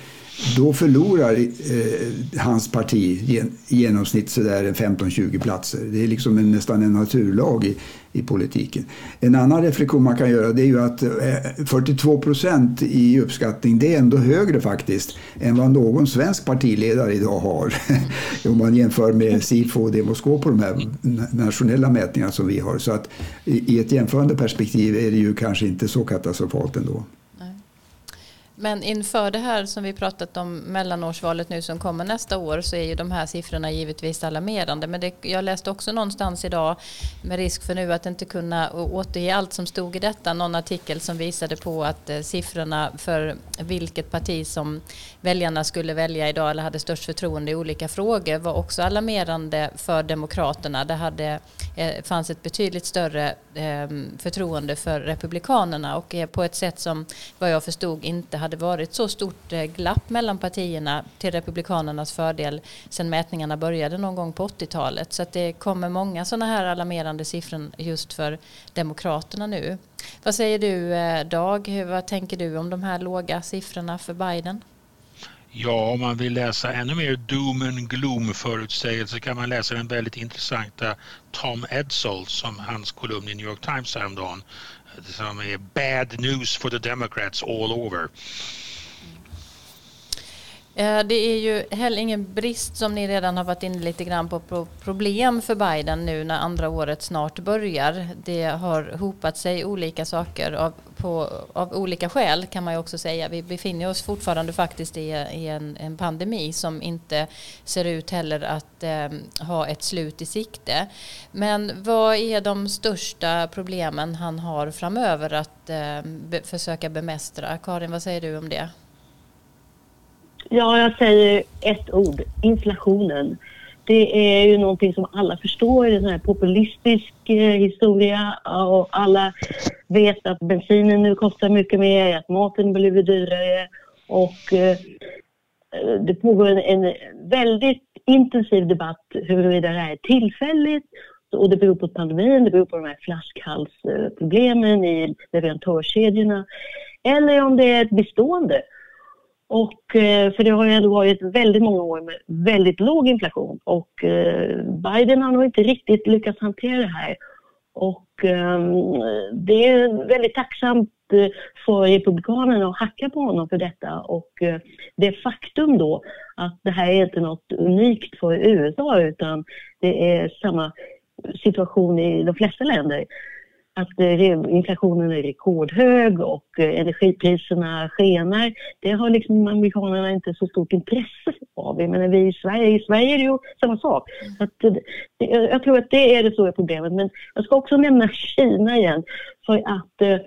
då förlorar eh, hans parti i genomsnitt 15-20 platser. Det är liksom en, nästan en naturlag i, i politiken. En annan reflektion man kan göra det är ju att eh, 42 procent i uppskattning det är ändå högre faktiskt än vad någon svensk partiledare idag har. Om man jämför med Sifo och Demoskop på de här nationella mätningarna som vi har. Så att i, i ett jämförande perspektiv är det ju kanske inte så katastrofalt ändå. Men inför det här som vi pratat om mellanårsvalet nu som kommer nästa år så är ju de här siffrorna givetvis alarmerande. Men det, jag läste också någonstans idag med risk för nu att inte kunna återge allt som stod i detta. Någon artikel som visade på att eh, siffrorna för vilket parti som väljarna skulle välja idag eller hade störst förtroende i olika frågor var också alarmerande för Demokraterna. Det hade, eh, fanns ett betydligt större eh, förtroende för Republikanerna och eh, på ett sätt som vad jag förstod inte hade hade varit så stort eh, glapp mellan partierna till Republikanernas fördel sedan mätningarna började någon gång på 80-talet. Så att det kommer många sådana här alarmerande siffror just för Demokraterna nu. Vad säger du eh, Dag? Vad tänker du om de här låga siffrorna för Biden? Ja, om man vill läsa ännu mer doom and gloom förutsägelse kan man läsa den väldigt intressanta Tom Edsel som hans kolumn i New York Times häromdagen som är eh, bad news for the Democrats all over. Eh, det är ju heller ingen brist som ni redan har varit inne lite grann på problem för Biden nu när andra året snart börjar. Det har hopat sig olika saker av, på, av olika skäl kan man ju också säga. Vi befinner oss fortfarande faktiskt i, i en, en, pandemi som inte ser ut heller att eh, ha ett slut i sikte. Men vad är de största problemen han har framöver att eh, be, försöka bemästra? Karin, vad säger du om det? Ja, jag säger ett ord. Inflationen. Det är ju någonting som alla förstår. Det är en här populistisk eh, historia och alla vet att bensinen nu kostar mycket mer, att maten blir dyrare och eh, det pågår en, en väldigt intensiv debatt huruvida det här är tillfälligt och det beror på pandemin, det beror på de här flaskhalsproblemen i leverantörskedjorna eller om det är ett bestående. Och, eh, för det har ju ändå varit väldigt många år med väldigt låg inflation. Och eh, Biden har nog inte riktigt lyckats hantera det här. Och ehm, det är väldigt tacksamt eh, för Republikanerna att hacka på honom för detta. Och det faktum då att det här är inte något unikt för USA utan det är samma situation i de flesta länder att eh, inflationen är rekordhög och eh, energipriserna skenar. Det har liksom amerikanerna inte så stort intresse av. Men vi i Sverige, i Sverige är det ju samma sak. Så att, eh, jag tror att det är det stora problemet. Men jag ska också nämna Kina igen. För att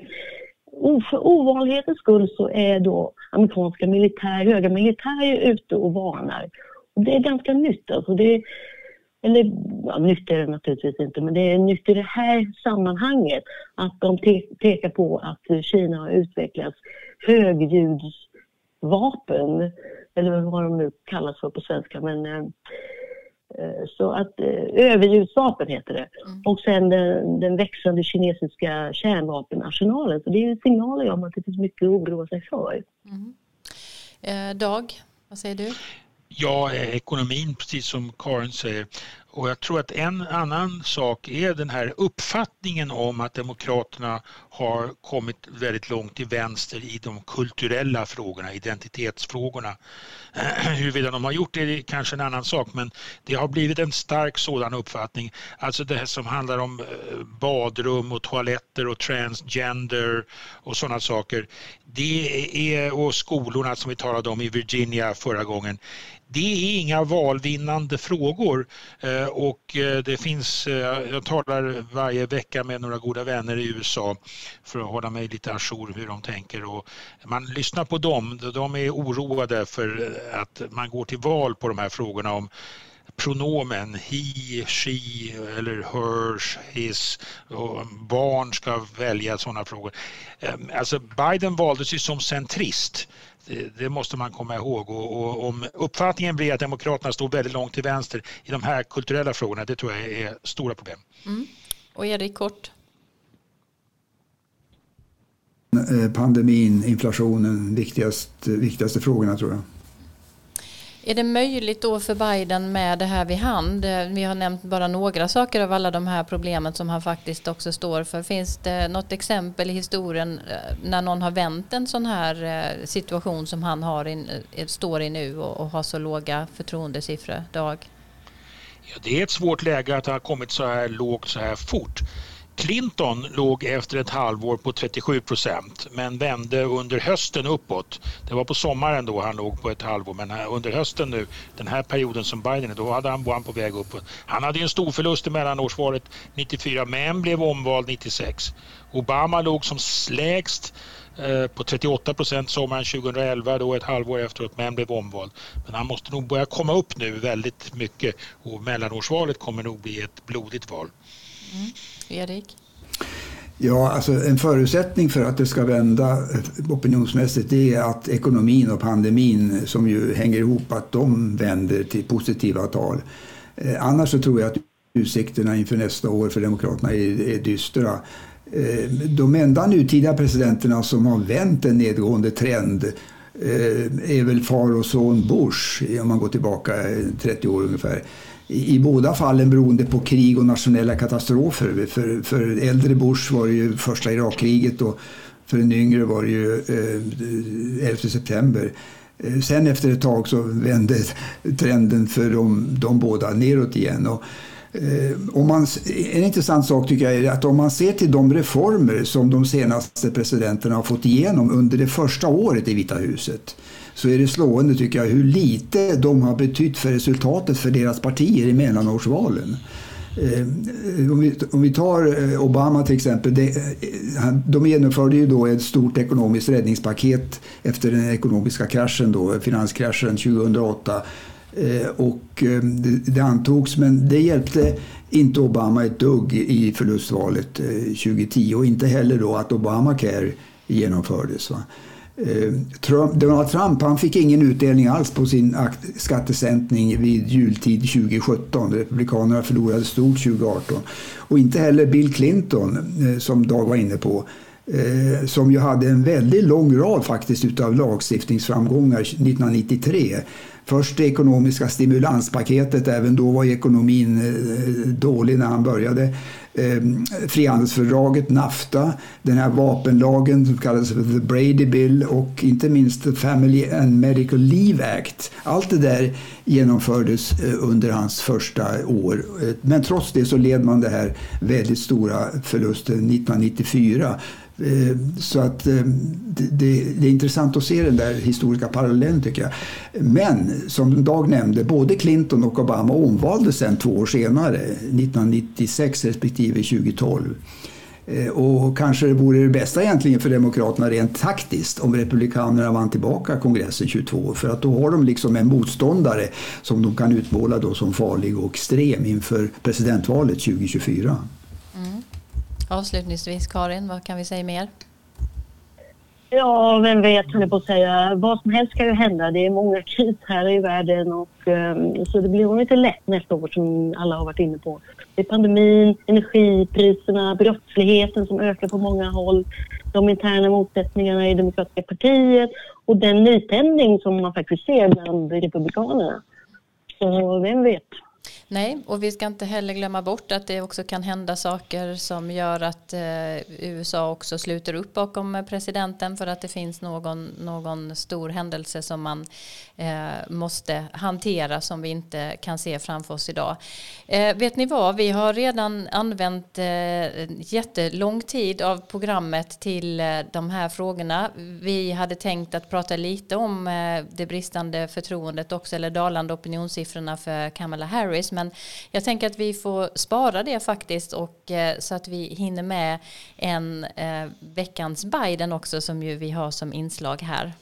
för ovanlighetens skull så är då amerikanska militär, höga militärer ute och varnar. Och det är ganska nytt. Alltså det, eller ja, nytt är det naturligtvis inte, men det är nytt i det här sammanhanget att de pekar på att Kina har utvecklat högljudsvapen, eller vad de nu kallas för på svenska, men eh, Eh, så att eh, överljudsvapen heter det. Mm. Och sen den, den, växande kinesiska kärnvapenarsenalen. Så det är signaler om att det finns mycket att oroa sig för. Mm. Eh, Dag, vad säger du? Ja, ekonomin, precis som Karin säger. Och jag tror att en annan sak är den här uppfattningen om att Demokraterna har kommit väldigt långt till vänster i de kulturella frågorna, identitetsfrågorna. Huruvida de har gjort det är kanske en annan sak men det har blivit en stark sådan uppfattning. Alltså det här som handlar om eh, badrum och toaletter och transgender och sådana saker. Det är, och skolorna som vi talade om i Virginia förra gången det är inga valvinnande frågor eh, och eh, det finns, eh, jag talar varje vecka med några goda vänner i USA för att hålla mig lite ajour hur de tänker och man lyssnar på dem, de är oroade för att man går till val på de här frågorna om pronomen he, she eller hers, his och barn ska välja sådana frågor. Alltså Biden valdes ju som centrist det, måste man komma ihåg. Och, och, om uppfattningen blir att Demokraterna står väldigt långt till vänster i de här kulturella frågorna, det tror jag är stora problem. Mm. Och Erik, kort? Eh, pandemin, inflationen, viktigaste, viktigaste frågorna tror jag. Är det möjligt då för Biden med det här vid hand? Eh, vi har nämnt bara några saker av alla de här problemen som han faktiskt också står för. Finns det något exempel i historien eh, när någon har vänt en sån här eh, situation som han har in, står i nu och, och har så låga förtroendesiffror, Dag? Ja, det är ett svårt läge att ha kommit så här lågt så här fort. Clinton låg efter ett halvår på 37 procent men vände under hösten uppåt. Det var på sommaren då han låg på ett halvår men under hösten nu, den här perioden som Biden är, då hade han, var han på väg uppåt. Han hade en stor förlust i mellanårsvalet 94 men blev omvald 96. Obama låg som lägst eh, på 38 procent sommaren 2011, då ett halvår efteråt, men blev omvald. Men han måste nog börja komma upp nu väldigt mycket och mellanårsvalet kommer nog bli ett blodigt val. Mm. Erik? Ja, alltså en förutsättning för att det ska vända eh, opinionsmässigt det är att ekonomin och pandemin som ju hänger ihop, att de vänder till positiva tal. Eh, annars så tror jag att utsikterna inför nästa år för Demokraterna är, är dystra. Eh, de enda nutida presidenterna som har vänt en nedgående trend är väl far och son Bush, om man går tillbaka 30 år ungefär i båda fallen beroende på krig och nationella katastrofer. För, för äldre Bush var det ju första Irakkriget och för den yngre var det ju eh, 11 september. Eh, sen efter ett tag så vände trenden för de, de båda neråt igen. Och, eh, om man, en intressant sak tycker jag är att om man ser till de reformer som de senaste presidenterna har fått igenom under det första året i Vita huset så är det slående tycker jag hur lite de har betytt för resultatet för deras partier i mellanårsvalen. Eh, om vi, om vi tar eh, Obama till exempel. Det, eh, han, de genomförde ju då ett stort ekonomiskt räddningspaket efter den ekonomiska kraschen, då, finanskraschen 2008. Och det antogs, men det hjälpte inte Obama ett dugg i förlustvalet 2010 och inte heller då att Obamacare genomfördes. Va? Eh, Trump, Donald Trump han fick ingen utdelning alls på sin skattesänkning vid jultid 2017. Republikanerna förlorade stort 2018. Och inte heller Bill Clinton, eh, som Dag var inne på, eh, som ju hade en väldigt lång rad faktiskt utav lagstiftningsframgångar 1993. Först det ekonomiska stimulanspaketet, även då var ekonomin eh, dålig när han började ehm, frihandelsfördraget NAFTA, den här vapenlagen som kallades för the Brady Bill och inte minst the Family and Medical Leave Act. Allt det där genomfördes eh, under hans första år. Eh, men trots det så led man det här väldigt stora förlusten 1994 Eh, så att eh, det, det, är intressant att se den där historiska parallellen tycker jag. Men som Dag nämnde, både Clinton och Obama omvaldes sen två år senare, 1996 respektive 2012. Eh, och kanske det vore det bästa egentligen för Demokraterna rent taktiskt om Republikanerna vann tillbaka kongressen 22 för att då har de liksom en motståndare som de kan utmåla då som farlig och extrem inför presidentvalet 2024. Avslutningsvis Karin, vad kan vi säga mer? Ja, vem vet, höll jag på att säga. Vad som helst kan ju hända. Det är många kriser i världen och um, så det blir nog inte lätt nästa år som alla har varit inne på. Det är pandemin, energipriserna, brottsligheten som ökar på många håll, de interna motsättningarna i Demokratiska partiet och den nytändning som man faktiskt ser bland republikanerna. Så vem vet? Nej, och vi ska inte heller glömma bort att det också kan hända saker som gör att eh, USA också sluter upp bakom eh, presidenten för att det finns någon, någon stor händelse som man eh, måste hantera som vi inte kan se framför oss idag. Eh, vet ni vad, vi har redan använt eh, jättelång tid av programmet till eh, de här frågorna. Vi hade tänkt att prata lite om eh, det bristande förtroendet också, eller dalande opinionssiffrorna för Kamala Harris, men men jag tänker att vi får spara det faktiskt och eh, så att vi hinner med en eh, veckans Biden också som ju vi har som inslag här.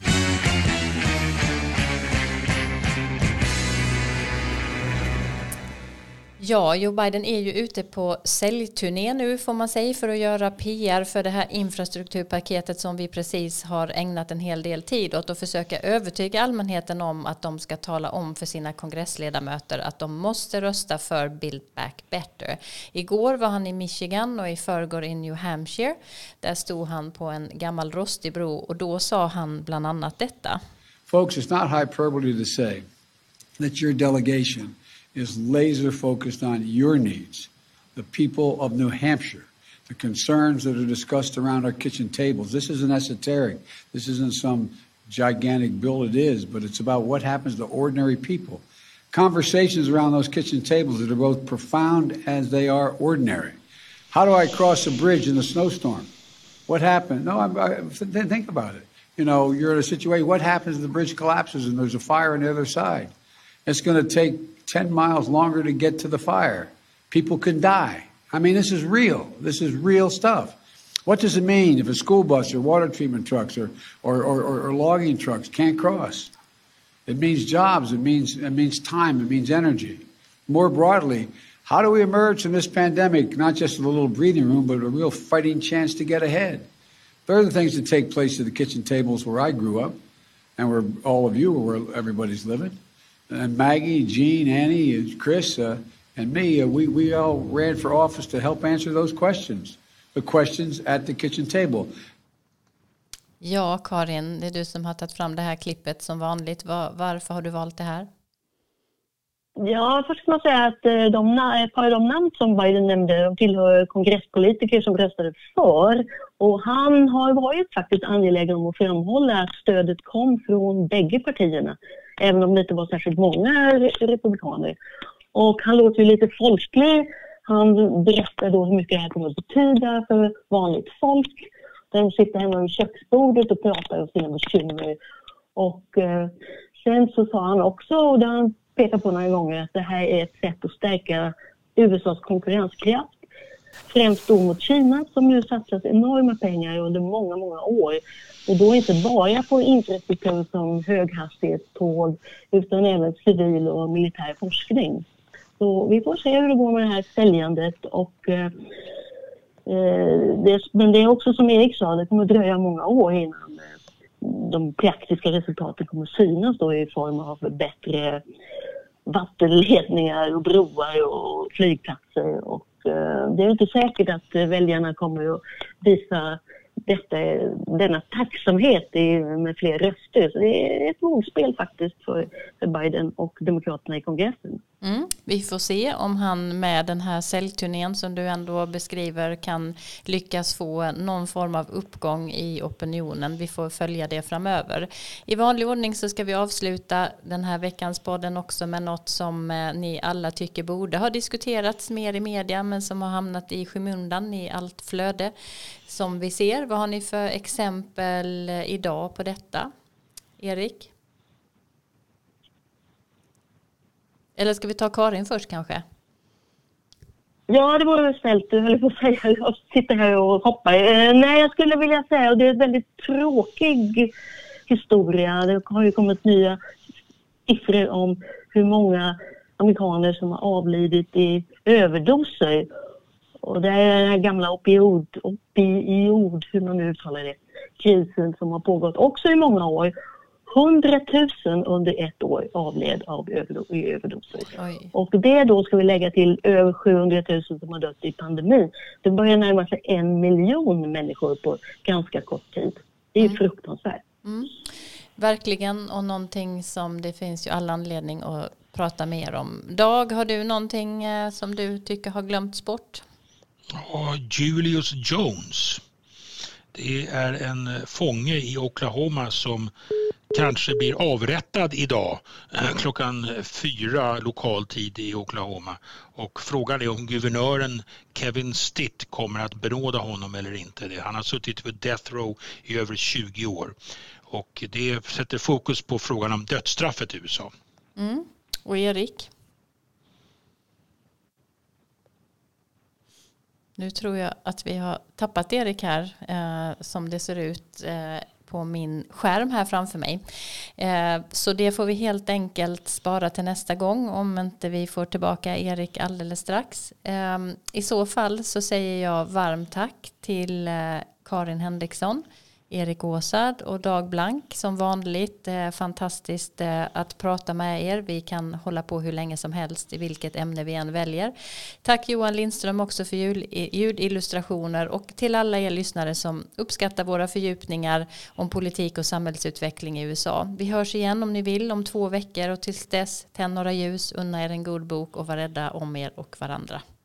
Ja, Joe Biden är ju ute på säljturné nu får man säga för att göra PR för det här infrastrukturpaketet som vi precis har ägnat en hel del tid åt och försöka övertyga allmänheten om att de ska tala om för sina kongressledamöter att de måste rösta för Build Back Better. Igår var han i Michigan och i förrgår i New Hampshire. Där stod han på en gammal rostig bro och då sa han bland annat detta. Folks, it's not hyperbole to say that your delegation is laser focused on your needs, the people of New Hampshire, the concerns that are discussed around our kitchen tables. This isn't esoteric. This isn't some gigantic bill, it is, but it's about what happens to ordinary people. Conversations around those kitchen tables that are both profound as they are ordinary. How do I cross a bridge in a snowstorm? What happened? No, I, I, think about it. You know, you're in a situation. What happens if the bridge collapses and there's a fire on the other side? It's going to take 10 miles longer to get to the fire. People can die. I mean, this is real. This is real stuff. What does it mean if a school bus or water treatment trucks or, or, or, or logging trucks can't cross? It means jobs, it means, it means time, it means energy. More broadly, how do we emerge from this pandemic, not just with a little breathing room, but a real fighting chance to get ahead? There are the things that take place at the kitchen tables where I grew up and where all of you, where everybody's living. And Maggie, Jean, Annie, Chris, uh, and me, uh, we, we all ran for office to help answer those questions. The questions at the kitchen table. Ja, Karin, det är du som har tagit fram det här klippet som vanligt. Var, varför har du valt det här? Ja, först ska man säga att eh, de, ett par av de namn som Biden nämnde de tillhör kongresspolitiker som röstade för. Och han har varit faktiskt angelägen om att framhålla att stödet kom från bägge partierna även om det inte var särskilt många republikaner. Och han låter ju lite folklig. Han berättar då hur mycket det här kommer att betyda för vanligt folk. De sitter hemma vid köksbordet och pratar om sina bekymmer. Och eh, sen så sa han också, och det har han pekat på några gånger, att det här är ett sätt att stärka USAs konkurrenskraft. Främst då mot Kina som nu satsat enorma pengar under många, många år och då inte bara på infrastruktur som höghastighetståg utan även civil och militär forskning. Så vi får se hur det går med det här säljandet och eh, eh det, men det är också som Erik sa, det kommer dröja många år innan eh, de praktiska resultaten kommer synas då i form av bättre vattenledningar och broar och flygplatser och Eh, det är inte säkert att eh, väljarna kommer att visa detta, denna tacksamhet med fler röster. Så det är ett vågspel faktiskt för, för Biden och Demokraterna i kongressen. Mm. Vi får se om han med den här säljturnén som du ändå beskriver kan lyckas få någon form av uppgång i opinionen. Vi får följa det framöver. I vanlig ordning så ska vi avsluta den här veckans podden också med något som eh, ni alla tycker borde ha diskuterats mer i media men som har hamnat i skymundan i allt flöde som vi ser. Vad har ni för exempel eh, idag på detta? Erik? Eller ska vi ta Karin först kanske? Ja, det vore väl snällt. Du höll på att säga. Jag sitter här och hoppar. Eh, nej, jag skulle vilja säga, och det är en väldigt tråkig historia. Det har ju kommit nya siffror om hur många amerikaner som har avlidit i överdoser. Och det är den här gamla opiod, opiod, hur man nu uttalar det, krisen som har pågått också i många år. 100 000 under ett år avled av överdoser. Och det då ska vi lägga till över 700 000 som har dött i pandemin. Det börjar närma sig en miljon människor på ganska kort tid. Det är mm. fruktansvärt. Mm. Verkligen och någonting som det finns ju all anledning att prata mer om. Dag, har du någonting eh, som du tycker har glömts bort? Ja, Julius Jones. Det är en fånge i Oklahoma som kanske blir avrättad idag eh, klockan fyra lokal tid i Oklahoma. Och frågan är om guvernören Kevin Stitt kommer att benåda honom eller inte. Han har suttit på death row i över 20 år. Och det sätter fokus på frågan om dödsstraffet i USA. Mm. Och Erik? Nu tror jag att vi har tappat Erik här eh, som det ser ut eh, på min skärm här framför mig. Eh, så det får vi helt enkelt spara till nästa gång om inte vi får tillbaka Erik alldeles strax. Eh, I så fall så säger jag varmt tack till eh, Karin Henriksson Erik Åsad och Dag Blank som vanligt. Eh, fantastiskt eh, att prata med er. Vi kan hålla på hur länge som helst i vilket ämne vi än väljer. Tack Johan Lindström också för ljudillustrationer och till alla er lyssnare som uppskattar våra fördjupningar om politik och samhällsutveckling i USA. Vi hörs igen om ni vill om två veckor och tills dess tänd några ljus, unna er en god bok och var rädda om er och varandra.